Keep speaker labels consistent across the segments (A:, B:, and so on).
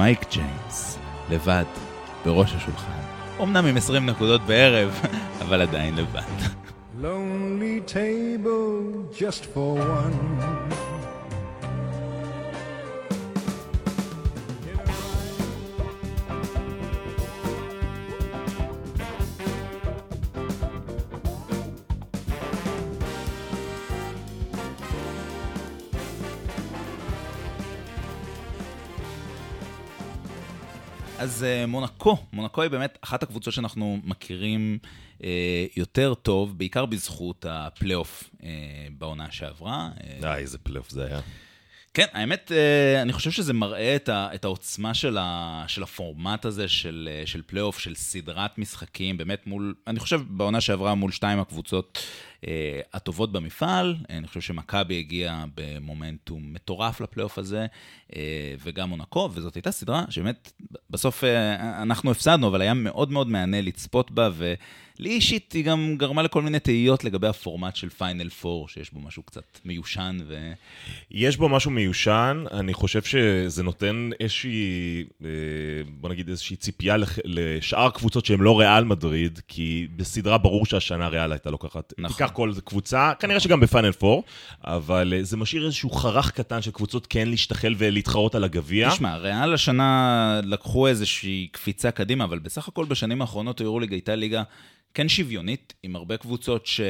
A: מייק ג'יימס, לבד, בראש השולחן. אמנם עם 20 נקודות בערב, אבל עדיין לבד. Lonely table just for one. אז אה, מונקו, מונקו היא באמת אחת הקבוצות שאנחנו מכירים אה, יותר טוב, בעיקר בזכות הפלייאוף אה, בעונה שעברה.
B: אה, איזה פלייאוף זה היה.
A: כן, האמת, אני חושב שזה מראה את, ה, את העוצמה של, ה, של הפורמט הזה של, של פלייאוף, של סדרת משחקים, באמת מול, אני חושב בעונה שעברה מול שתיים הקבוצות אה, הטובות במפעל. אני חושב שמכבי הגיעה במומנטום מטורף לפלייאוף הזה, אה, וגם מונקו, וזאת הייתה סדרה שבאמת, בסוף אה, אנחנו הפסדנו, אבל היה מאוד מאוד מהנה לצפות בה, ו... לי אישית היא גם גרמה לכל מיני תהיות לגבי הפורמט של פיינל 4, שיש בו משהו קצת מיושן ו...
B: יש בו משהו מיושן, אני חושב שזה נותן איזושהי, אה, בוא נגיד איזושהי ציפייה לשאר קבוצות שהן לא ריאל מדריד, כי בסדרה ברור שהשנה ריאל הייתה לוקחת, נכון. תיקח כל קבוצה, כנראה. שגם בפיינל 4, אבל אה, זה משאיר איזשהו חרך קטן של קבוצות כן להשתחל ולהתחרות על הגביע.
A: תשמע, ריאל השנה לקחו איזושהי קפיצה קדימה, אבל בסך הכל בשנים האחרונות היורוליג הייתה ליגה כן שוויונית, עם הרבה קבוצות ש...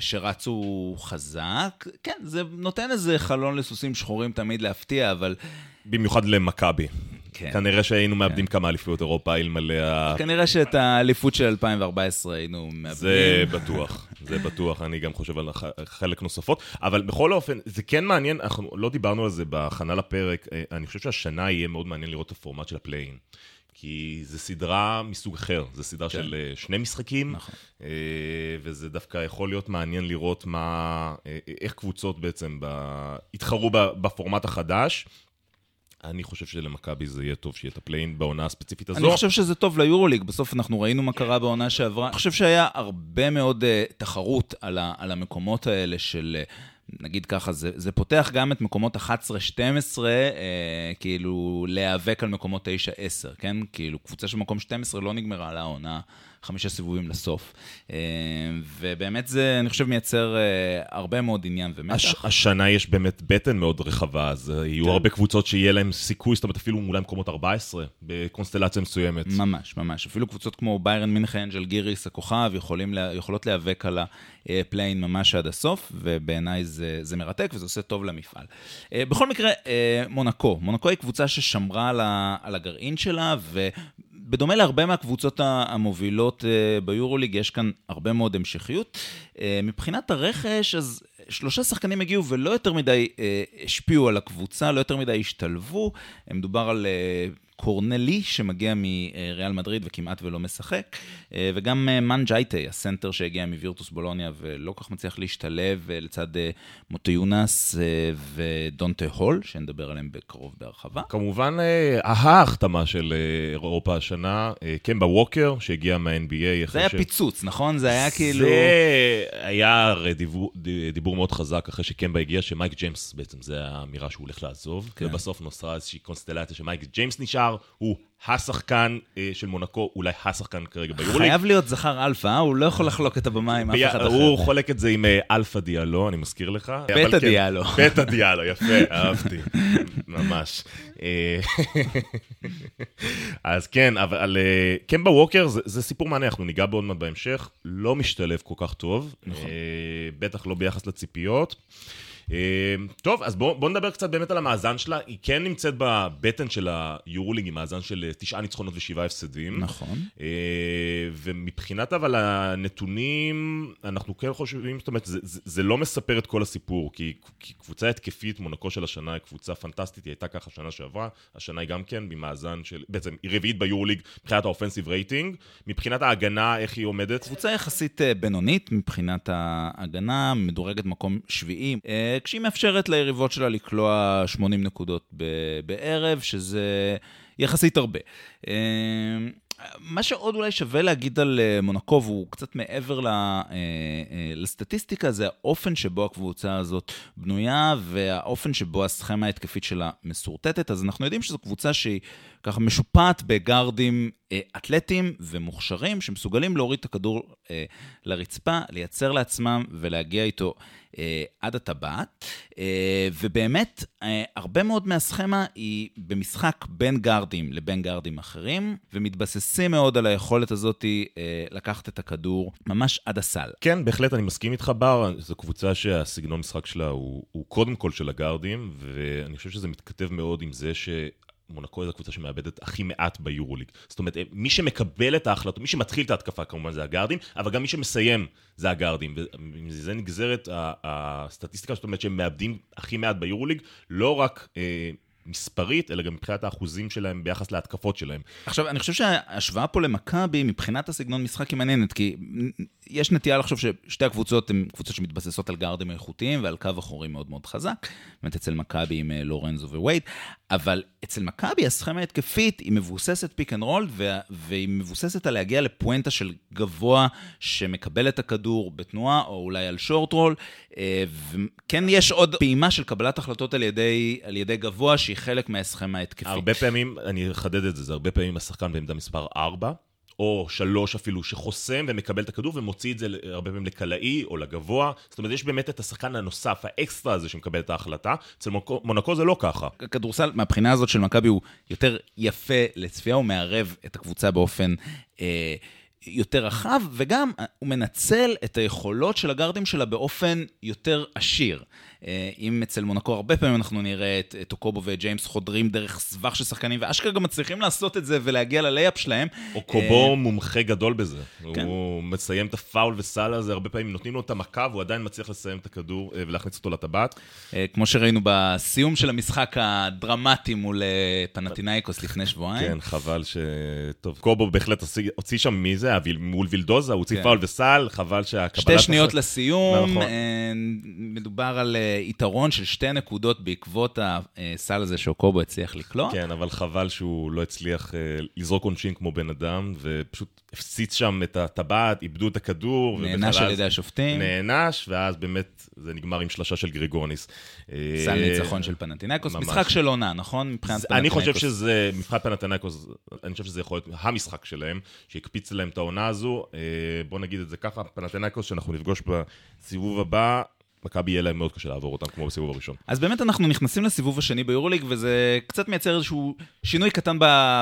A: שרצו חזק. כן, זה נותן איזה חלון לסוסים שחורים תמיד להפתיע, אבל...
B: במיוחד למכבי. כן. כנראה שהיינו כן. מאבדים כמה אליפויות אירופה אלמלא ה...
A: כנראה שאת האליפות של 2014 היינו מאבדים.
B: זה בטוח, זה בטוח, אני גם חושב על חלק נוספות. אבל בכל אופן, זה כן מעניין, אנחנו לא דיברנו על זה בהכנה לפרק, אה, אני חושב שהשנה יהיה מאוד מעניין לראות את הפורמט של ה-play-in. כי זו סדרה מסוג אחר, זו סדרה כן. של אה, שני משחקים, נכון. אה, וזה דווקא יכול להיות מעניין לראות מה, איך קבוצות בעצם יתחרו בפורמט החדש. אני חושב שלמכבי זה יהיה טוב שיהיה את ה-play-in בעונה הספציפית הזו.
A: אני חושב שזה טוב ליורוליג, בסוף אנחנו ראינו מה קרה בעונה שעברה. אני חושב שהיה הרבה מאוד uh, תחרות על, ה, על המקומות האלה של... Uh, נגיד ככה, זה, זה פותח גם את מקומות 11-12, אה, כאילו, להיאבק על מקומות 9-10, כן? כאילו, קבוצה של מקום 12 לא נגמרה על העונה. חמישה סיבובים לסוף. אה, ובאמת זה, אני חושב, מייצר אה, הרבה מאוד עניין ומתח. הש,
B: השנה יש באמת בטן מאוד רחבה, אז אה, יהיו כן. הרבה קבוצות שיהיה להם סיכוי, זאת אומרת, אפילו אולי מקומות 14 בקונסטלציה מסוימת.
A: ממש, ממש. אפילו קבוצות כמו ביירן מינכן, של גיריס הכוכב, יכולים, יכולות להיאבק על ה-play-in ממש עד הסוף, ובעיניי זה, זה מרתק וזה עושה טוב למפעל. בכל מקרה, מונקו. מונקו היא קבוצה ששמרה על הגרעין שלה, ו... בדומה להרבה מהקבוצות המובילות אה, ביורוליג, יש כאן הרבה מאוד המשכיות. אה, מבחינת הרכש, אז שלושה שחקנים הגיעו ולא יותר מדי אה, השפיעו על הקבוצה, לא יותר מדי השתלבו. מדובר על קורנלי, שמגיע מריאל מדריד וכמעט ולא משחק, אה, וגם אה, מם ג'ייטה, הסנטר שהגיע מווירטוס בולוניה ולא כל כך מצליח להשתלב אה, לצד מוטיונס ודונטה הול, שנדבר עליהם בקרוב בהרחבה.
B: כמובן, ההחתמה של אירופה השנה, קמבה ווקר, שהגיע מה-NBA.
A: זה היה ש... פיצוץ, נכון? זה היה כאילו...
B: זה היה הרי דיבור, דיבור מאוד חזק אחרי שקמבה הגיע, שמייק ג'יימס בעצם, זה האמירה שהוא הולך לעזוב, כן. ובסוף נוצרה איזושהי קונסטלציה שמייק ג'יימס נשאר. הוא השחקן אה, של מונקו, אולי השחקן כרגע ביורוליג.
A: חייב להיות זכר אלפא, אה? הוא לא יכול לחלוק את הבמה עם אף אחד אחר.
B: הוא חולק את זה עם אה, אלפא דיאלו, אני מזכיר לך.
A: בטא כן, דיאלו.
B: בטא דיאלו, יפה, אהבתי, ממש. אה, אז כן, אבל קמבה ווקר זה סיפור מעניין, אנחנו ניגע בעוד מעט בהמשך, לא משתלב כל כך טוב, נכון. בטח לא ביחס לציפיות. אמ, טוב, אז בואו בוא נדבר קצת באמת על המאזן שלה. היא כן נמצאת בבטן של היורוליג עם מאזן של אה, תשעה ניצחונות ושבעה הפסדים.
A: נכון. אה,
B: ומבחינת אבל הנתונים, אנחנו כן חושבים, זאת אומרת, זה, זה, זה לא מספר את כל הסיפור, כי, כי קבוצה התקפית, מונקו של השנה היא קבוצה פנטסטית, היא הייתה ככה שנה שעברה, השנה היא גם כן במאזן של, בעצם היא רביעית ביורוליג מבחינת האופנסיב רייטינג. מבחינת ההגנה, איך היא עומדת?
A: קבוצה יחסית אה, בינונית מבחינת ההגנה, מדורגת מקום שביעי. כשהיא מאפשרת ליריבות שלה לקלוע 80 נקודות בערב, שזה יחסית הרבה. אה, מה שעוד אולי שווה להגיד על אה, מונקו, והוא קצת מעבר אה, לסטטיסטיקה, זה האופן שבו הקבוצה הזאת בנויה, והאופן שבו הסכמה ההתקפית שלה מסורטטת. אז אנחנו יודעים שזו קבוצה שהיא ככה משופעת בגארדים אה, אתלטיים ומוכשרים שמסוגלים להוריד את הכדור אה, לרצפה, לייצר לעצמם ולהגיע איתו אה, עד הטבעת. אה, ובאמת, אה, הרבה מאוד מהסכמה היא במשחק בין גארדים לבין גארדים אחרים, ומתבססים מאוד על היכולת הזאת אה, לקחת את הכדור ממש עד הסל.
B: כן, בהחלט, אני מסכים איתך, בר. זו קבוצה שהסגנון משחק שלה הוא, הוא קודם כל של הגארדים, ואני חושב שזה מתכתב מאוד עם זה ש... מונקו זו הקבוצה שמאבדת הכי מעט ביורוליג. זאת אומרת, מי שמקבל את ההחלטות, מי שמתחיל את ההתקפה כמובן זה הגארדים, אבל גם מי שמסיים זה הגארדים. ומזה נגזרת הסטטיסטיקה, זאת אומרת שהם מאבדים הכי מעט ביורוליג, לא רק... אה, מספרית, אלא גם מבחינת האחוזים שלהם ביחס להתקפות שלהם.
A: עכשיו, אני חושב שההשוואה פה למכבי, מבחינת הסגנון משחק היא מעניינת, כי יש נטייה לחשוב ששתי הקבוצות הן קבוצות שמתבססות על גארדים איכותיים ועל קו אחורי מאוד מאוד חזק. באמת אצל מכבי עם אה, לורנזו וווייד, אבל אצל מכבי הסכמה ההתקפית היא מבוססת pick and roll, והיא מבוססת על להגיע לפואנטה של גבוה שמקבל את הכדור בתנועה, או אולי על שורט רול. אה, וכן יש עוד פעימה של קבלת החלטות על ידי, על ידי גבוה, שהיא חלק מהסכמה ההתקפית.
B: הרבה פעמים, אני אחדד את זה, זה הרבה פעמים השחקן בעמדה מספר 4. או שלוש אפילו, שחוסם ומקבל את הכדור ומוציא את זה הרבה פעמים לקלעי או לגבוה. זאת אומרת, יש באמת את השחקן הנוסף, האקסטרה הזה שמקבל את ההחלטה. אצל מונקו זה לא ככה.
A: כדורסל, מהבחינה הזאת של מכבי הוא יותר יפה לצפייה, הוא מערב את הקבוצה באופן... אה, יותר רחב, וגם הוא מנצל את היכולות של הגארדים שלה באופן יותר עשיר. אה, אם אצל מונקו הרבה פעמים אנחנו נראה את, את אוקובו וג'יימס חודרים דרך סבך של שחקנים, ואשכרה גם מצליחים לעשות את זה ולהגיע ללייפ שלהם.
B: אוקובו אה, מומחה גדול בזה. כן. הוא מסיים את הפאול וסל הזה, הרבה פעמים נותנים לו את המכה, והוא עדיין מצליח לסיים את הכדור אה, ולהכניס אותו לטבעת.
A: כמו שראינו בסיום של המשחק הדרמטי מול פנטינאיקוס לפני שבועיים.
B: כן, חבל ש... טוב, קובו בהחלט הוציא שם מי זה, מול וילדוזה, הוא הוציא כן. פאול וסל, חבל שהקבלת...
A: שתי שניות לסיום, נכון. מדובר על יתרון של שתי נקודות בעקבות הסל הזה שאוקובו הצליח לקלוע.
B: כן, אבל חבל שהוא לא הצליח אה, לזרוק עונשין כמו בן אדם, ופשוט הפציץ שם את הטבעת, איבדו את הכדור.
A: נענש על ידי השופטים.
B: נענש, ואז באמת זה נגמר עם שלושה של גריגוניס.
A: סל ניצחון של פנטינקוס, משחק של עונה, נכון? מבחינת
B: פנטינקוס. אני חושב שזה, מבחינת פנטינקוס, אני חושב שזה יכול להיות המשחק שלהם, שהקפיץ להם את העונה הזו. אה, בוא נגיד את זה ככה, פנטינקוס שאנחנו נפגוש בסיבוב הבא, מכבי יהיה להם מאוד קשה לעבור אותם כמו בסיבוב הראשון.
A: אז באמת אנחנו נכנסים לסיבוב השני ביורוליג, וזה קצת מייצר איזשהו שינוי קטן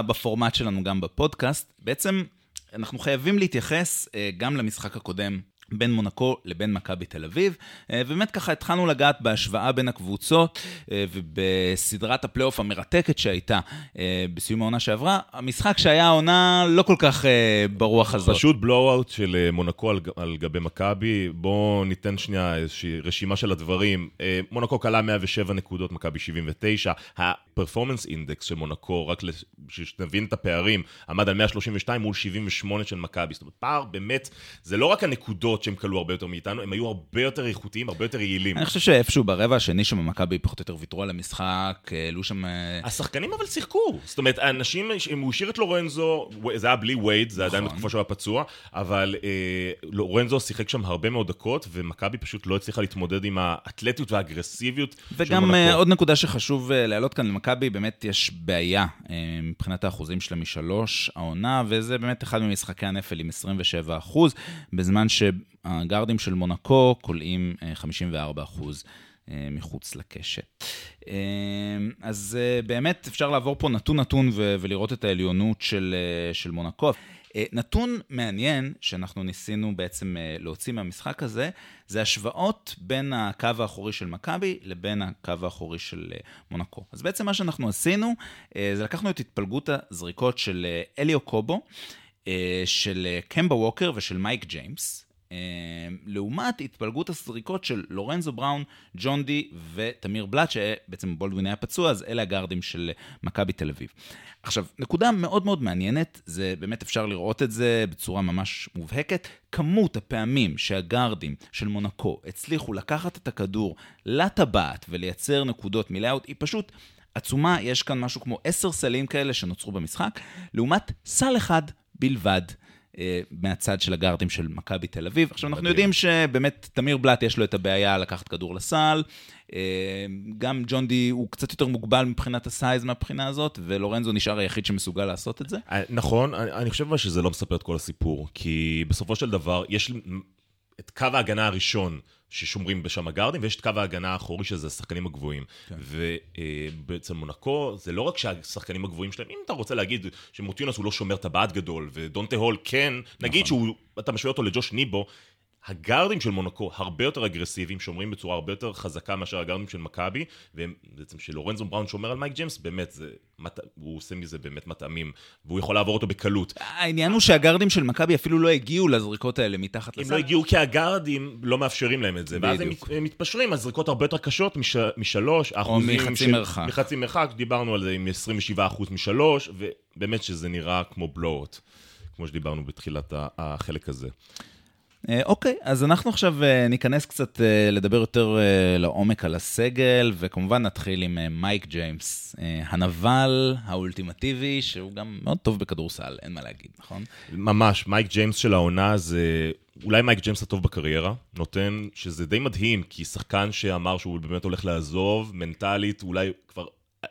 A: בפורמט שלנו גם בפודקאסט. בעצם אנחנו חייבים להתייחס אה, גם למשחק הקודם בין מונקו לבין מכבי תל אביב. אה, ובאמת ככה התחלנו לגעת בהשוואה בין הקבוצות אה, ובסדרת הפלייאוף המרתקת שהייתה אה, בסיום העונה שעברה. המשחק שהיה העונה לא כל כך ברוח הזאת.
B: פשוט blowout של מונקו על, על גבי מכבי. בואו ניתן שנייה איזושהי רשימה של הדברים. מונקו קלעה 107 נקודות, מכבי 79. ה performance index של מונקו, רק שנבין את הפערים, עמד על 132 מול 78 של מכבי. זאת אומרת, פער באמת, זה לא רק הנקודות. שהם כלו הרבה יותר מאיתנו, הם היו הרבה יותר איכותיים, הרבה יותר יעילים.
A: אני חושב שאיפשהו ברבע השני שם מכבי פחות או יותר ויתרו על המשחק, העלו שם... אה,
B: השחקנים אבל שיחקו. זאת אומרת, האנשים, אם הוא השאיר את לורנזו, זה היה בלי וייד, זה עדיין נכון. בתקופה שהוא היה פצוע, אבל אה, לורנזו שיחק שם הרבה מאוד דקות, ומכבי פשוט לא הצליחה להתמודד עם האתלטיות והאגרסיביות
A: וגם אה, עוד נקודה שחשוב אה, להעלות כאן, למכבי באמת יש בעיה אה, מבחינת האחוזים שלה משלוש העונה, וזה באמת אחד ממשחקי הנפל עם 27 אחוז, בזמן ש... הגארדים של מונקו כולאים 54 אה, אחוז אה, מחוץ לקשת. אז באמת אפשר לעבור פה נתון-נתון ולראות את העליונות של, של מונקו. נתון מעניין שאנחנו ניסינו בעצם להוציא מהמשחק הזה, זה השוואות בין הקו האחורי של מכבי לבין הקו האחורי של מונקו. אז בעצם מה שאנחנו עשינו, זה לקחנו את התפלגות הזריקות של אליו קובו, של קמבה ווקר ושל מייק ג'יימס, לעומת התפלגות הזריקות של לורנזו בראון, ג'ון די ותמיר בלאט, שבעצם בולדווין היה פצוע, אז אלה הגארדים של מכבי תל אביב. עכשיו, נקודה מאוד מאוד מעניינת, זה באמת אפשר לראות את זה בצורה ממש מובהקת, כמות הפעמים שהגארדים של מונקו הצליחו לקחת את הכדור לטבעת ולייצר נקודות מלאוט, היא פשוט עצומה, יש כאן משהו כמו עשר סלים כאלה שנוצרו במשחק, לעומת סל אחד בלבד אה, מהצד של הגארדים של מכבי תל אביב. עכשיו, אנחנו. יודעים שבאמת תמיר בלאט יש לו את הבעיה לקחת כדור לסל. אה, גם ג'ון די הוא קצת יותר מוגבל מבחינת הסייז מהבחינה הזאת, ולורנזו נשאר היחיד שמסוגל לעשות את זה.
B: אה, נכון, אני, חושב שזה לא מספר את כל הסיפור, כי בסופו של דבר יש את קו ההגנה הראשון ששומרים בשם הגארדים, ויש את קו ההגנה האחורי שזה השחקנים הגבוהים. כן. ובעצם מונקו, זה לא רק שהשחקנים הגבוהים שלהם, אם אתה רוצה להגיד שמוטיונס הוא לא שומר טבעת גדול, ודונטה הול כן, נגיד נכון. שאתה משווה אותו לג'וש ניבו, הגארדים של מונקו הרבה יותר אגרסיביים, שומרים בצורה הרבה יותר חזקה מאשר הגארדים של מכבי, ובעצם שלורנזו בראון שומר על מייק ג'יימס, באמת, זה, מת, הוא עושה מזה באמת מטעמים, והוא יכול לעבור אותו בקלות.
A: העניין הוא שהגארדים של מכבי אפילו לא הגיעו לזריקות האלה מתחת לסל.
B: הם לא הגיעו כי הגארדים לא מאפשרים להם את זה, ואז הם, הם מתפשרים על זריקות הרבה יותר קשות מש, משלוש,
A: או מחצי מרחק.
B: מחצי מרחק, דיברנו על זה עם 27% משלוש, ובאמת שזה נראה כמו בלואות, כמו שדיברנו בתחילת החלק הזה.
A: אה, אוקיי, אז אנחנו עכשיו אה, ניכנס קצת אה, לדבר יותר לעומק על הסגל, וכמובן נתחיל עם מייק ג'יימס, הנבל האולטימטיבי, שהוא גם מאוד טוב בכדורסל, אין מה להגיד, נכון?
B: ממש, מייק ג'יימס של העונה זה אולי מייק ג'יימס הטוב בקריירה, נתן, שזה די מדהים, כי שחקן שאמר שהוא באמת הולך לעזוב, מנטלית, אולי כבר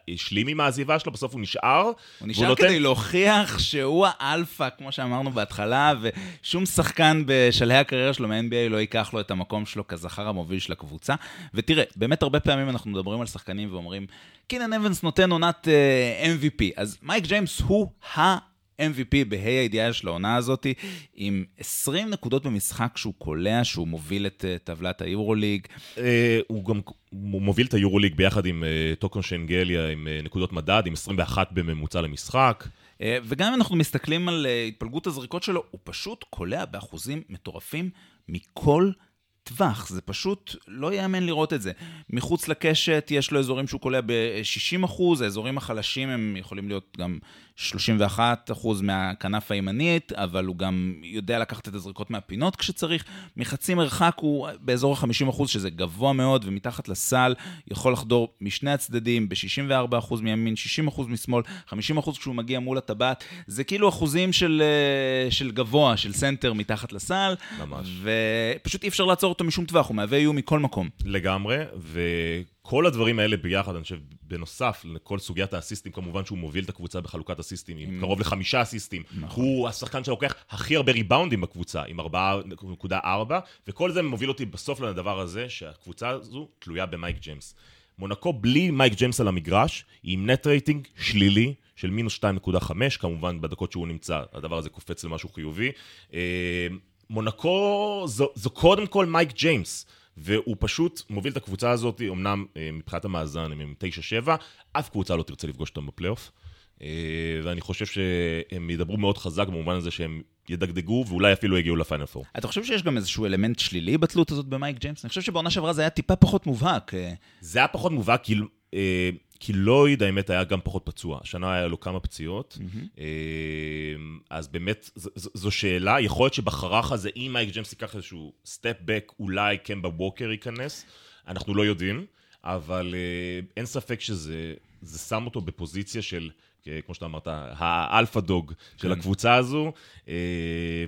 B: השלים עם העזיבה שלו, בסוף הוא נשאר.
A: הוא נשאר נתן... כדי להוכיח שהוא האלפא, כמו שאמרנו בהתחלה, ושום שחקן בשלהי הקריירה שלו מ-NBA לא ייקח לו את המקום שלו כזכר המוביל של הקבוצה. ותראה, באמת הרבה פעמים אנחנו מדברים על שחקנים ואומרים, קינן אבנס נותן עונת אה, אה, MVP, אז מייק ג'יימס הוא ה... MVP בה"א הידיעה של העונה הזאת, עם 20 נקודות במשחק שהוא קולע, שהוא מוביל את אה, טבלת היורוליג.
B: אה, הוא גם הוא מוביל את היורוליג ביחד עם אה, טוקו שנגליה, עם נקודות מדד, עם 21 בממוצע למשחק.
A: וגם אם אנחנו מסתכלים על התפלגות הזריקות שלו, הוא פשוט קולע באחוזים מטורפים מכל טווח, זה פשוט לא ייאמן לראות את זה. מחוץ לקשת יש לו אזורים שהוא קולע ב-60 אחוז, האזורים החלשים הם יכולים להיות גם 31 אחוז מהכנף הימנית, אבל הוא גם יודע לקחת את הזריקות מהפינות כשצריך. מחצי מרחק הוא באזור ה-50 אחוז, שזה גבוה מאוד, ומתחת לסל יכול לחדור משני הצדדים ב-64 אחוז מימין, 60 אחוז משמאל, 50 אחוז כשהוא מגיע מול הטבעת. זה כאילו אחוזים של, אה, של גבוה, של סנטר מתחת לסל.
B: ממש.
A: ופשוט אי אפשר לעצור אותו משום טווח, הוא מהווה איום מכל מקום.
B: לגמרי, וכל הדברים האלה ביחד, אני חושב, בנוסף לכל סוגיית האסיסטים, כמובן שהוא מוביל את הקבוצה בחלוקת אסיסטים, עם mm. קרוב לחמישה אסיסטים. נכון. הוא השחקן שלוקח הכי הרבה ריבאונדים בקבוצה, עם 4.4, וכל זה מוביל אותי בסוף לדבר הזה, שהקבוצה הזו תלויה במייק ג'יימס. מונקו בלי מייק ג'יימס על המגרש, היא עם net rating שלילי של מינוס 2.5, כמובן בדקות שהוא נמצא, הדבר הזה קופץ למשהו חיובי. אה, מונקו זו, זו קודם כל מייק ג'יימס. והוא פשוט מוביל את הקבוצה הזאת, אמנם אה, מבחינת המאזן הם עם 9-7, אף קבוצה לא תרצה לפגוש אותם בפלייאוף. אה, ואני חושב שהם ידברו מאוד חזק במובן הזה שהם ידגדגו ואולי אפילו יגיעו לפיינל פור.
A: אתה חושב שיש גם איזשהו אלמנט שלילי בתלות הזאת במייק ג'יימס? אני חושב שבעונה שעברה זה היה טיפה פחות מובהק. אה.
B: זה היה פחות מובהק, כי כי לויד, האמת, היה גם פחות פצוע. השנה היה לו כמה פציעות. Mm-hmm. אז באמת, זו שאלה. יכול להיות שבחרך הזה, אם מייק ג'יימס ייקח איזשהו step back, אולי קמבה ווקר ייכנס. אנחנו לא יודעים, אבל אה, אין ספק שזה שם אותו בפוזיציה של... כמו שאתה אמרת, ה alpha dog של כן. הקבוצה הזו, אה,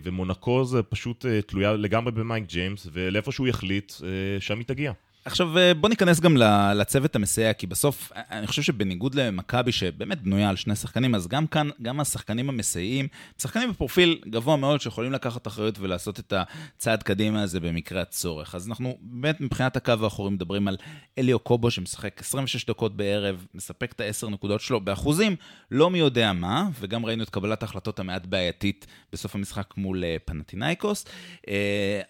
B: ומונקו זה פשוט תלויה לגמרי במייק ג'יימס, ולאיפה שהוא יחליט, שם היא תגיע.
A: עכשיו, אה, בוא ניכנס גם לצוות המסייע, כי בסוף, אה, אני חושב שבניגוד למכבי, שבאמת בנויה על שני שחקנים, אז גם כאן, גם השחקנים המסייעים, שחקנים בפרופיל גבוה מאוד, שיכולים לקחת אחריות ולעשות את הצעד קדימה הזה במקרה הצורך. אז אנחנו באמת, מבחינת הקו האחורי, מדברים על אליו קובו, שמשחק 26 דקות בערב, מספק את ה-10 נקודות שלו, באחוזים לא מי יודע מה, וגם ראינו את קבלת ההחלטות המעט בעייתית בסוף המשחק מול אה, פנטינאיקוס,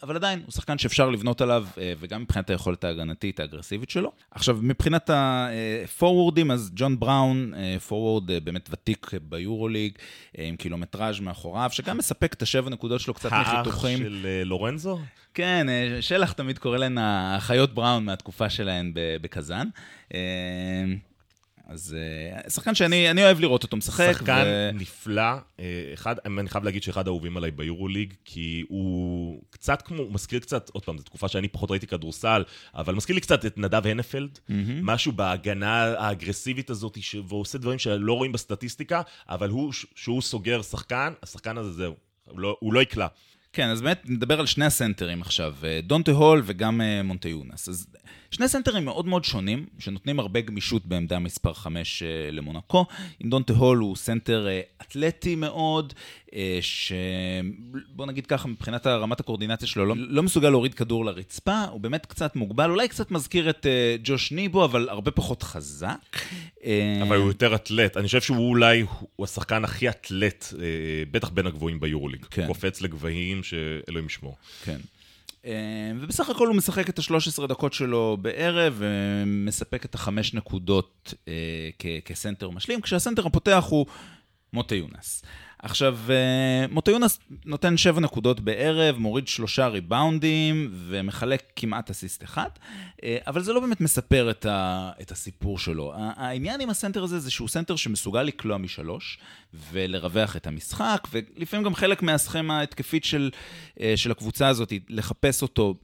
A: אבל עדיין, הוא שחקן שאפשר לבנות עליו, וגם מבחינת היכולת. ההגנתית האגרסיבית שלו. עכשיו, מבחינת הפורוורדים, אז ג'ון בראון, פורוורד אה, באמת ותיק ביורוליג, אה, עם קילומטראז' מאחוריו, שגם מספק את השבע נקודות שלו קצת מחיתוכים.
B: האח של אה, לורנזו?
A: כן, שלח תמיד קורא להן האחיות בראון מהתקופה שלהן בקזאן. אז uh, שחקן שאני אוהב לראות אותו משחק.
B: שחקן ו... נפלא. אה, אחד, אני חייב להגיד שאחד האהובים עליי ביורוליג, כי הוא קצת כמו, הוא מזכיר קצת, עוד פעם, זו תקופה שאני פחות ראיתי כדורסל, אבל מזכיר לי קצת את נדב הנפלד, mm-hmm. משהו בהגנה האגרסיבית הזאת, ש... והוא עושה דברים שלא רואים בסטטיסטיקה, אבל הוא, שהוא סוגר שחקן, השחקן הזה זהו. הוא לא, הוא לא יקלע.
A: כן, אז באמת נדבר על שני הסנטרים עכשיו, אה, דונטה הול וגם אה, מוטיונס. אז שני סנטרים מאוד מאוד שונים, שנותנים הרבה גמישות בעמדה מספר 5 אה, למונקו. עם דונטה הול הוא סנטר אתלטי מאוד, שבוא נגיד ככה, מבחינת רמת הקואורדינציה שלו, לא, לא מסוגל להוריד כדור לרצפה, הוא באמת קצת מוגבל, אולי קצת מזכיר את ג'וש ניבו, אבל הרבה פחות חזק.
B: אבל הוא יותר אתלט. אני חושב שהוא אולי, הוא השחקן הכי אתלט, בטח בין הגבוהים ביורוליג. כן. קופץ לגבהים שאלוהים ישמור.
A: כן. אה, ובסך הכל הוא משחק את ה-13 דקות שלו בערב, ומספק את החמש נקודות אה, כסנטר משלים, כשהסנטר הפותח הוא מוטה יונס. עכשיו, אה, מוטויונס נותן 7 נקודות בערב, מוריד שלושה ריבאונדים ומחלק כמעט אסיסט אחד, אבל זה לא באמת מספר את, ה, את הסיפור שלו. העניין עם הסנטר הזה זה שהוא סנטר שמסוגל לקלוע משלוש ולרווח את המשחק, ולפעמים גם חלק מהסכמה ההתקפית של, אה, של הקבוצה הזאת, לחפש אותו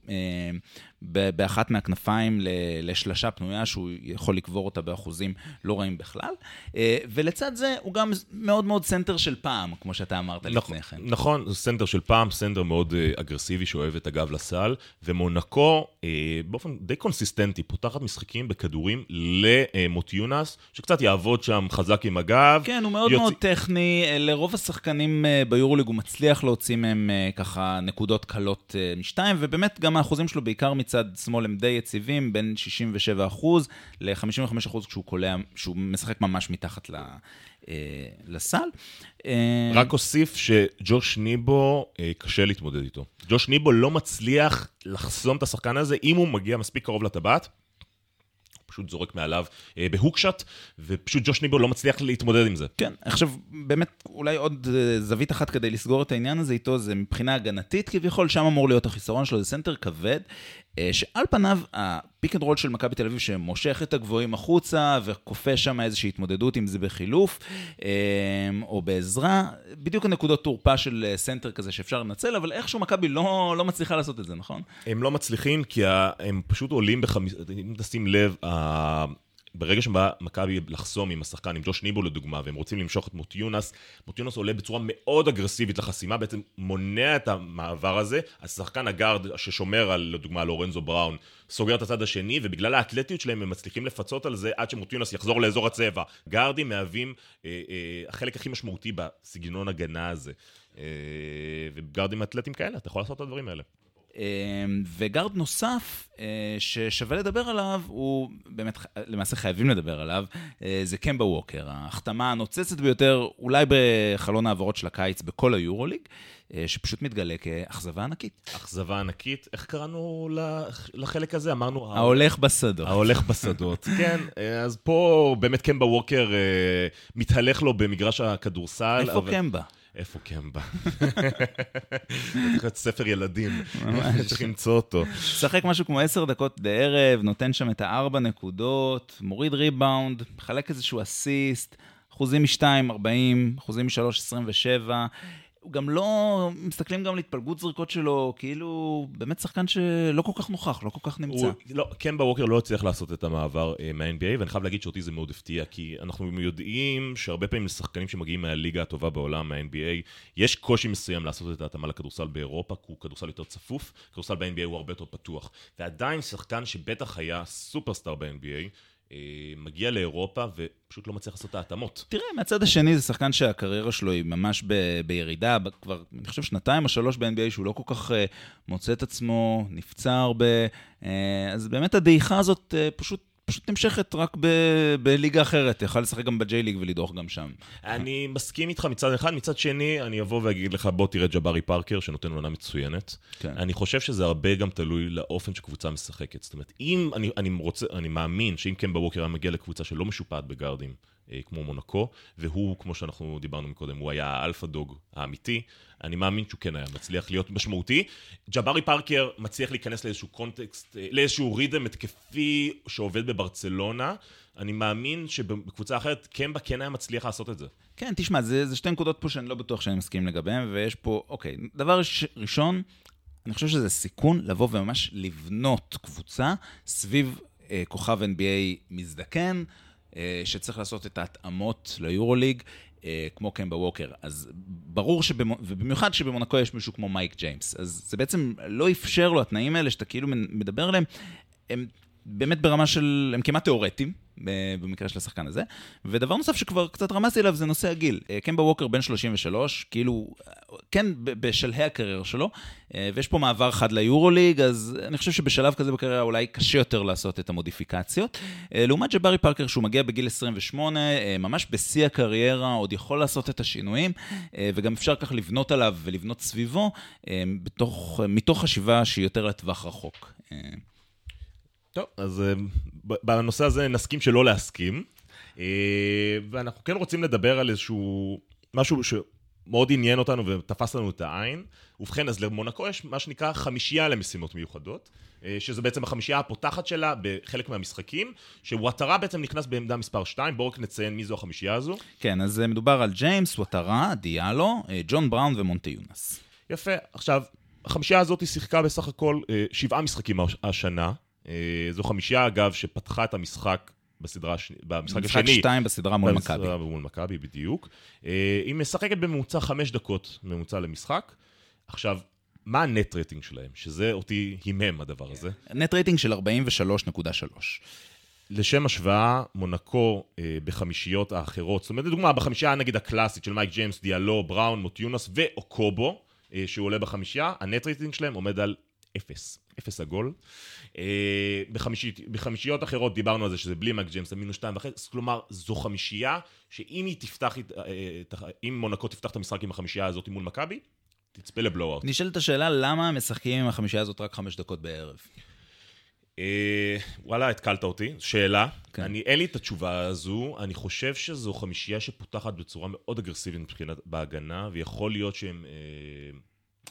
A: באחת מהכנפיים לשלשה פנויה, שהוא יכול לקבור אותה באחוזים לא רעים בכלל. אה, ולצד זה, הוא גם מאוד מאוד סנטר של פעם, כמו שאתה אמרת
B: נכון,
A: לפני כן.
B: נכון, זה סנטר של פעם, סנטר מאוד אה, אגרסיבי, שאוהב את הגב לסל, ומונקו, אה, באופן די קונסיסטנטי, פותחת משחקים בכדורים למוטיונס, שקצת יעבוד שם חזק עם הגב.
A: כן, הוא מאוד יוצא... מאוד טכני, לרוב השחקנים ביורוליג הוא מצליח להוציא מהם ככה נקודות קלות משתיים, ובאמת גם האחוזים שלו בעיקר מצ... מצד שמאל הם די יציבים, בין 67% ל-55% כשהוא קולע, כשהוא משחק ממש מתחת ל... אה, לסל.
B: אה, רק אוסיף שג'וש ניבו, אה, קשה להתמודד איתו. ג'וש ניבו לא מצליח לחסום את השחקן הזה אם הוא מגיע מספיק קרוב לטבעת. פשוט זורק מעליו אה, ב hook shot, ופשוט ג'וש ניבו לא מצליח להתמודד עם זה.
A: כן, עכשיו, באמת, אולי עוד אה, זווית אחת כדי לסגור את העניין הזה איתו, זה מבחינה הגנתית כביכול, שם אמור להיות החיסרון שלו, זה סנטר כבד, שעל פניו, ה pick and roll של מכבי תל אביב שמושך את הגבוהים החוצה וכופה שם איזושהי התמודדות, אם זה בחילוף אה, או בעזרה, בדיוק הנקודות תורפה של אה, סנטר כזה שאפשר לנצל, אבל איכשהו מכבי לא, לא מצליחה לעשות את זה, נכון?
B: הם לא מצליחים כי הם פשוט עולים בחמיש... אם תשים לב, ברגע שבא מכבי לחסום עם השחקן, עם ג'וש ניבו לדוגמה, והם רוצים למשוך את מוטיונס, מוטיונס עולה בצורה מאוד אגרסיבית לחסימה, בעצם מונע את המעבר הזה, השחקן הגארד ששומר על, לדוגמה, לורנזו בראון, סוגר את הצד השני, ובגלל האתלטיות שלהם הם מצליחים לפצות על זה עד שמוטיונס יחזור לאזור הצבע. גארדים מהווים אה, אה, החלק הכי משמעותי בסגנון הגנה הזה. אה, וגארדים אתלטים כאלה, אתה יכול לעשות את הדברים האלה.
A: אמ, וגארד נוסף אה, ששווה לדבר עליו, הוא באמת, למעשה חייבים לדבר עליו, אה, זה קמבה ווקר, ההחתמה הנוצצת ביותר, אולי בחלון העברות של הקיץ בכל היורוליג, אה, שפשוט מתגלה כאכזבה ענקית.
B: אכזבה ענקית, איך קראנו לחלק הזה? אמרנו...
A: ההולך בשדות.
B: ההולך בשדות, כן. אז פה באמת קמבה ווקר מתהלך לו במגרש הכדורסל.
A: איפה אבל... קמבה?
B: איפה קמבה? צריך להיות ספר ילדים, צריך למצוא אותו.
A: משחק משהו כמו עשר דקות בערב, נותן שם את הארבע נקודות, מוריד ריבאונד, מחלק איזשהו אסיסט, אחוזים מ-2, 40, אחוזים מ-3, 27. גם לא, מסתכלים גם על התפלגות זריקות שלו, כאילו, באמת שחקן שלא כל כך נוכח, לא כל כך נמצא. הוא,
B: לא, קמבה ווקר לא הצליח לעשות את המעבר uh, מה-NBA, ואני חייב להגיד שאותי זה מאוד הפתיע, כי אנחנו יודעים שהרבה פעמים לשחקנים שמגיעים מהליגה הטובה בעולם, מה-NBA, יש קושי מסוים לעשות את ההתאמה לכדורסל באירופה, כי הוא כדורסל יותר צפוף, כדורסל ב-NBA הוא הרבה יותר פתוח. ועדיין שחקן שבטח היה סופרסטאר ב-NBA, אה, מגיע לאירופה ופשוט לא מצליח לעשות את ההתאמות.
A: תראה, מהצד השני זה שחקן שהקריירה שלו היא ממש ב- בירידה, כבר, אני חושב, שנתיים או שלוש ב-NBA שהוא לא כל כך uh, מוצא את עצמו, נפצע הרבה, uh, אז באמת הדעיכה הזאת uh, פשוט פשוט נמשכת רק ב- בליגה אחרת, יכל לשחק גם בג'י ליג ולדרוך גם שם.
B: אני מסכים איתך מצד אחד, מצד שני, אני אבוא ואגיד לך, בוא תראה ג'בארי פארקר, שנותן עונה מצוינת. כן. אני חושב שזה הרבה גם תלוי לאופן שקבוצה משחקת. זאת אומרת, אם אני, אני, רוצה, אני מאמין שאם קמבה ווקר היה מגיע לקבוצה שלא משופעת בגארדים, כמו מונקו, והוא, כמו שאנחנו דיברנו מקודם, הוא היה ה alpha dog האמיתי, אני מאמין שהוא כן היה מצליח להיות משמעותי. ג'בארי פארקר מצליח להיכנס לאיזשהו קונטקסט, אה, לאיזשהו רידם התקפי שעובד בברצלונה. אני מאמין שבקבוצה אחרת קמבה כן היה מצליח לעשות את זה.
A: כן, תשמע, זה, זה שתי נקודות פה שאני לא בטוח שאני מסכים לגביהן, ויש פה, אוקיי, דבר ראשון, אני חושב שזה סיכון לבוא וממש לבנות קבוצה סביב אה, כוכב NBA מזדקן, אה, שצריך לעשות את ההתאמות ליורוליג. אה, כמו קמבה ווקר, אז ברור, שבמ... ובמיוחד שבמונקו יש מישהו כמו מייק ג'יימס, אז זה בעצם לא אפשר לו, התנאים האלה שאתה כאילו מדבר עליהם, הם באמת ברמה של, הם כמעט תיאורטיים, במקרה של השחקן הזה. ודבר נוסף שכבר קצת רמזתי עליו זה נושא הגיל. אה, קמבה ווקר בן 33, כאילו, כן, בשלהי הקריירה שלו, אה, ויש פה מעבר חד ליורוליג, אז אני חושב שבשלב כזה בקריירה אולי קשה יותר לעשות את המודיפיקציות. אה, לעומת ג'בארי פארקר, שהוא מגיע בגיל 28, ממש בשיא הקריירה, עוד יכול לעשות את השינויים, וגם אפשר כך לבנות עליו ולבנות סביבו, בתוך, מתוך חשיבה שהיא יותר לטווח רחוק.
B: טוב, אז אה, בנושא הזה נסכים שלא להסכים. אה, ואנחנו כן רוצים לדבר על איזשהו משהו שמאוד עניין אותנו ותפס לנו את העין. ובכן, אז למונקו יש מה שנקרא חמישייה למשימות מיוחדות, אה, שזה בעצם החמישייה הפותחת שלה בחלק מהמשחקים, שוואטרה בעצם נכנס בעמדה מספר 2, בואו רק נציין מי זו החמישייה הזו.
A: כן, אז מדובר על ג'יימס, וואטרה, דיאלו, ג'ון בראון ומונטי יונס.
B: יפה. עכשיו, החמישייה הזאת שיחקה בסך הכל שבעה משחקים השנה. אה, זו חמישייה, אגב, שפתחה את המשחק בסדרה, במשחק השני.
A: משחק שתיים בסדרה מול מכבי. בסדרה
B: מול מכבי, בדיוק. אה, היא משחקת בממוצע חמש דקות ממוצע למשחק. עכשיו, מה ה net rating שלהם? שזה אותי הימם הדבר הזה.
A: net rating של 43.3.
B: לשם השוואה, מונקו אה, בחמישיות האחרות, זאת אומרת, לדוגמה, בחמישייה נגיד הקלאסית של מייק ג'יימס, דיאלו, בראון, מוטיונס ואוקובו, אה, שהוא עולה בחמישייה, ה net rating שלהם עומד על אפס. אפס עגול. אה, בחמישית, בחמישיות אחרות דיברנו על זה שזה בלי מייק ג'יימס, זה מינוס שתיים וחצי, כלומר זו חמישייה שאם היא תפתח, אה, אם מונקו תפתח את המשחק עם החמישייה הזאת מול מכבי, תצפה לבלואו-אוט.
A: נשאלת השאלה למה משחקים עם החמישייה הזאת רק חמש דקות בערב.
B: אה, וואלה, התקלת אותי. שאלה. כן. אני, אין לי את התשובה הזו. אני חושב שזו חמישייה שפותחת בצורה מאוד אגרסיבית מבחינת בהגנה, ויכול להיות שהם... אה,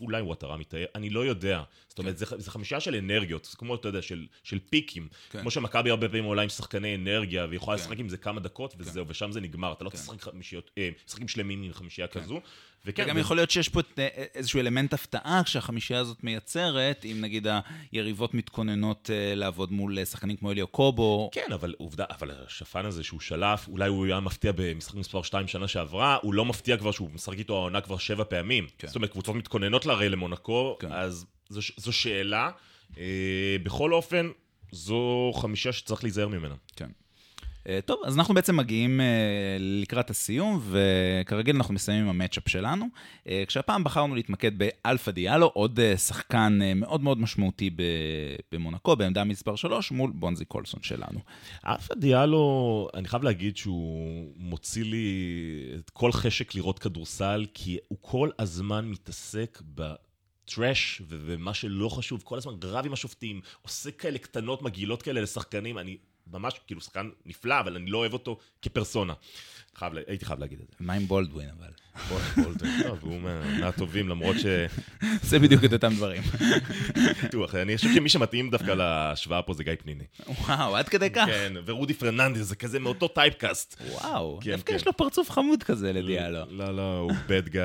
B: אולי וואטרה מתאר, אני לא יודע. זאת אומרת, כן. זה, זה חמישה של אנרגיות, זה כמו, אתה יודע, של, של פיקים. כן. כמו שמכבי הרבה פעמים עולה עם שחקני אנרגיה, והיא יכולה כן. לשחק עם זה כמה דקות, וזהו, כן. ושם זה נגמר. אתה לא כן. תשחק חמישיות, אה, משחקים שלמים עם חמישייה כן. כזו.
A: וכן, וגם ו... יכול להיות שיש פה אה, איזשהו אלמנט הפתעה שהחמישייה הזאת מייצרת, אם נגיד היריבות מתכוננות אה, לעבוד מול אה, שחקנים כמו אליו קובו.
B: כן, אבל עובדה, אבל השפן הזה שהוא שלף, אולי הוא היה מפתיע במשחק מספר 2 שנה שעברה, הוא לא מפתיע כבר שהוא משחק איתו העונה כבר שבע פעמים. כן. זאת אומרת, קבוצות מתכוננות להרי למונקו, כן. אז זו, זו שאלה. אה, בכל אופן, זו חמישה שצריך להיזהר ממנה.
A: כן. אה, טוב, אז אנחנו בעצם מגיעים אה, לקראת הסיום, וכרגיל אנחנו מסיימים עם המצ'אפ שלנו. אה, כשהפעם בחרנו להתמקד באלפה דיאלו, עוד שחקן מאוד מאוד משמעותי במונקו, בעמדה מספר 3, מול בונזי קולסון שלנו.
B: אלפה דיאלו, אני חייב להגיד שהוא מוציא לי את כל חשק לראות כדורסל, כי הוא כל הזמן מתעסק ב... trash ומה שלא חשוב, כל הזמן רב עם השופטים, עושה כאלה קטנות מגעילות כאלה לשחקנים, אני ממש כאילו שחקן נפלא, אבל אני לא אוהב אותו כפרסונה. חייב, הייתי חייב להגיד את זה.
A: מה עם בולדווין אבל?
B: בולדווין, טוב, הוא מהטובים, למרות ש...
A: זה בדיוק את אותם דברים.
B: בטוח, אני חושב שמי שמתאים דווקא להשוואה פה זה גיא פניני.
A: וואו, עד כדי כך.
B: כן, ורודי פרננדס, זה כזה מאותו typecast.
A: וואו, כן, דווקא כן. יש לו פרצוף חמוד כזה לדיאלו.
B: לא, לא, הוא bad guy.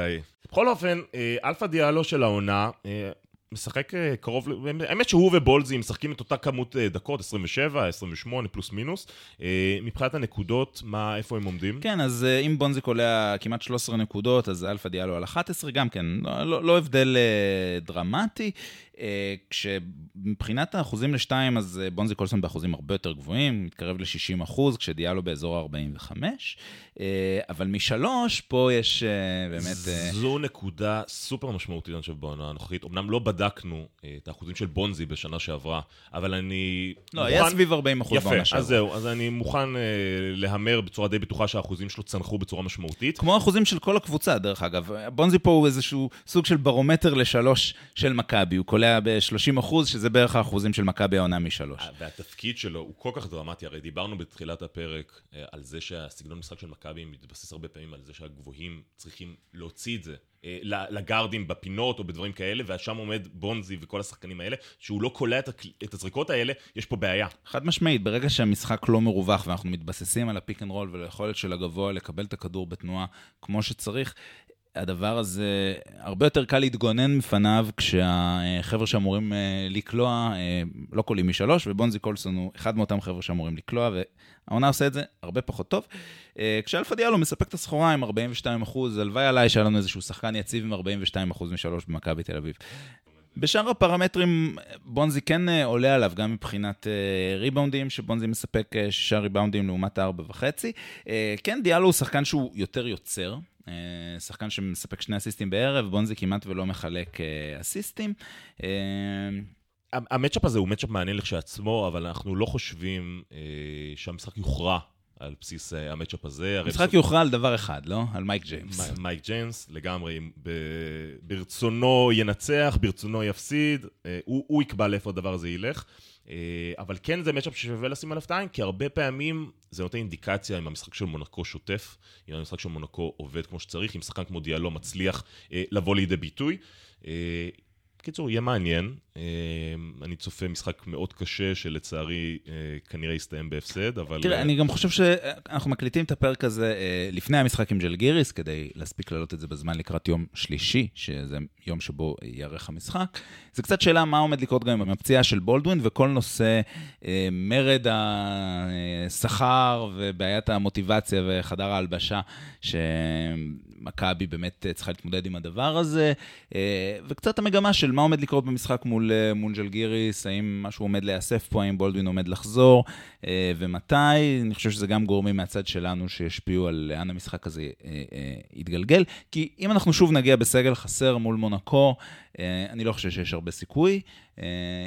B: בכל אופן, אה, אלפא דיאלו של העונה, אה, משחק אה, קרוב, האמת שהוא ובונזי משחקים את אותה כמות אה, דקות, 27, 28 פלוס מינוס. אה, מבחינת הנקודות, מה, איפה הם עומדים?
A: כן, אז אם בונזי קולע כמעט 13 נקודות, אז אלפא דיאלו על 11, גם כן, לא, לא, לא הבדל דרמטי. כשמבחינת האחוזים לשתיים, אז בונזי קולסון באחוזים הרבה יותר גבוהים, מתקרב ל-60 אחוז, כשדיאלו באזור ה-45, אה, אבל משלוש, פה יש באמת...
B: זו נקודה סופר משמעותית, אני חושב, בעונה הנוכחית. אמנם לא בדקנו את האחוזים של בונזי בשנה שעברה, אבל אני...
A: לא, מוכן... היה סביב 40 אחוז
B: בעונה שעברה. יפה, אז זהו, אז אני מוכן להמר בצורה די בטוחה שהאחוזים שלו צנחו בצורה משמעותית.
A: כמו האחוזים של כל הקבוצה, דרך אגב. בונזי פה הוא איזשהו סוג של ברומטר לשלוש של מכבי, הוא קולע... עליה ב-30 אחוז, שזה בערך האחוזים של מכבי העונה משלוש.
B: אה, והתפקיד שלו הוא כל כך דרמטי, הרי דיברנו בתחילת הפרק אה, על זה שהסגנון משחק של מכבי מתבסס הרבה פעמים על זה שהגבוהים צריכים להוציא את זה. אה, לגארדים בפינות או בדברים כאלה, ושם עומד בונזי וכל השחקנים האלה, שהוא לא קולע את, הזריקות האלה, יש פה בעיה.
A: חד משמעית, ברגע שהמשחק לא מרווח ואנחנו מתבססים על ה pick and roll וליכולת של הגבוה לקבל את הכדור בתנועה כמו שצריך, הדבר הזה, הרבה יותר קל להתגונן מפניו כשהחבר'ה שאמורים לקלוע לא קולעים משלוש, ובונזי קולסון הוא אחד מאותם חבר'ה שאמורים לקלוע, והעונה עושה את זה הרבה פחות טוב. כשאלפה דיאלו מספק את הסחורה עם 42 אחוז, הלוואי עליי שהיה לנו איזשהו שחקן יציב עם 42 אחוז משלוש במכבי תל אביב. בשאר הפרמטרים, בונזי כן אה, עולה עליו, גם מבחינת ריבאונדים, שבונזי מספק שישה ריבאונדים לעומת ארבע וחצי. כן, דיאלו הוא שחקן שהוא יותר יוצר, שחקן שמספק שני אסיסטים בערב, בונזי כמעט ולא מחלק uh, אסיסטים. Uh,
B: המצ'אפ הזה הוא מצ'אפ מעניין לכשעצמו, אבל אנחנו לא חושבים שהמשחק יוכרע על בסיס ה matchup הזה.
A: המשחק יוכרע על דבר אחד, לא? על מייק ג'יימס.
B: מייק ג'יימס, לגמרי. ברצונו ינצח, ברצונו יפסיד, הוא יקבע לאיפה הדבר הזה ילך. Uh, אבל כן זה matchup ששווה לשים עליו את העין, כי הרבה פעמים זה נותן אינדיקציה אם המשחק של מונקו שוטף, אם המשחק של מונקו עובד כמו שצריך, אם שחקן כמו דיאלו מצליח uh, לבוא לידי ביטוי. Uh, קיצור, יהיה מעניין. אה, אני צופה משחק מאוד קשה, שלצערי אה, כנראה יסתיים בהפסד, אבל...
A: תראה, אני גם חושב שאנחנו מקליטים את הפרק הזה אה, לפני המשחק עם ג'לגיריס, כדי להספיק להעלות את זה בזמן לקראת יום שלישי, שזה יום שבו ייערך המשחק. זה קצת שאלה מה עומד לקרות גם עם הפציעה של בולדווין, וכל נושא מרד השכר ובעיית המוטיבציה וחדר ההלבשה, שמכבי באמת צריכה להתמודד עם הדבר הזה, וקצת המגמה של מה עומד לקרות במשחק מול, אה, מול ג'לגיריס, האם משהו עומד להיאסף פה, האם בולדווין עומד לחזור, אה, ומתי. אני חושב שזה גם גורמים מהצד שלנו שישפיעו על לאן המשחק הזה אה, יתגלגל. כי אם אנחנו שוב נגיע בסגל חסר מול מונקו, אני לא חושב שיש הרבה סיכוי.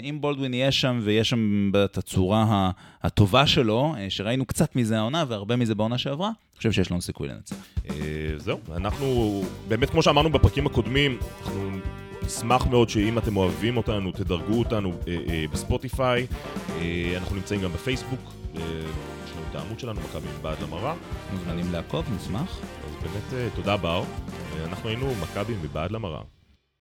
A: אם בולדווין יהיה שם ויהיה שם בתצורה הטובה שלו, שראינו קצת מזה העונה והרבה מזה בעונה שעברה, אני חושב שיש לנו סיכוי לנצח.
B: זהו, אנחנו, באמת כמו שאמרנו בפרקים הקודמים, אנחנו נשמח מאוד שאם אתם אוהבים אותנו, תדרגו אותנו אה, אה, בספוטיפיי. אה, אנחנו נמצאים גם בפייסבוק. אה, יש לנו את העמוד שלנו, מכבי מבעד למראה.
A: מוזמנים לעקוב, נשמח.
B: אז באמת אה, תודה בר. אה, אנחנו היינו מכבי מבעד למראה.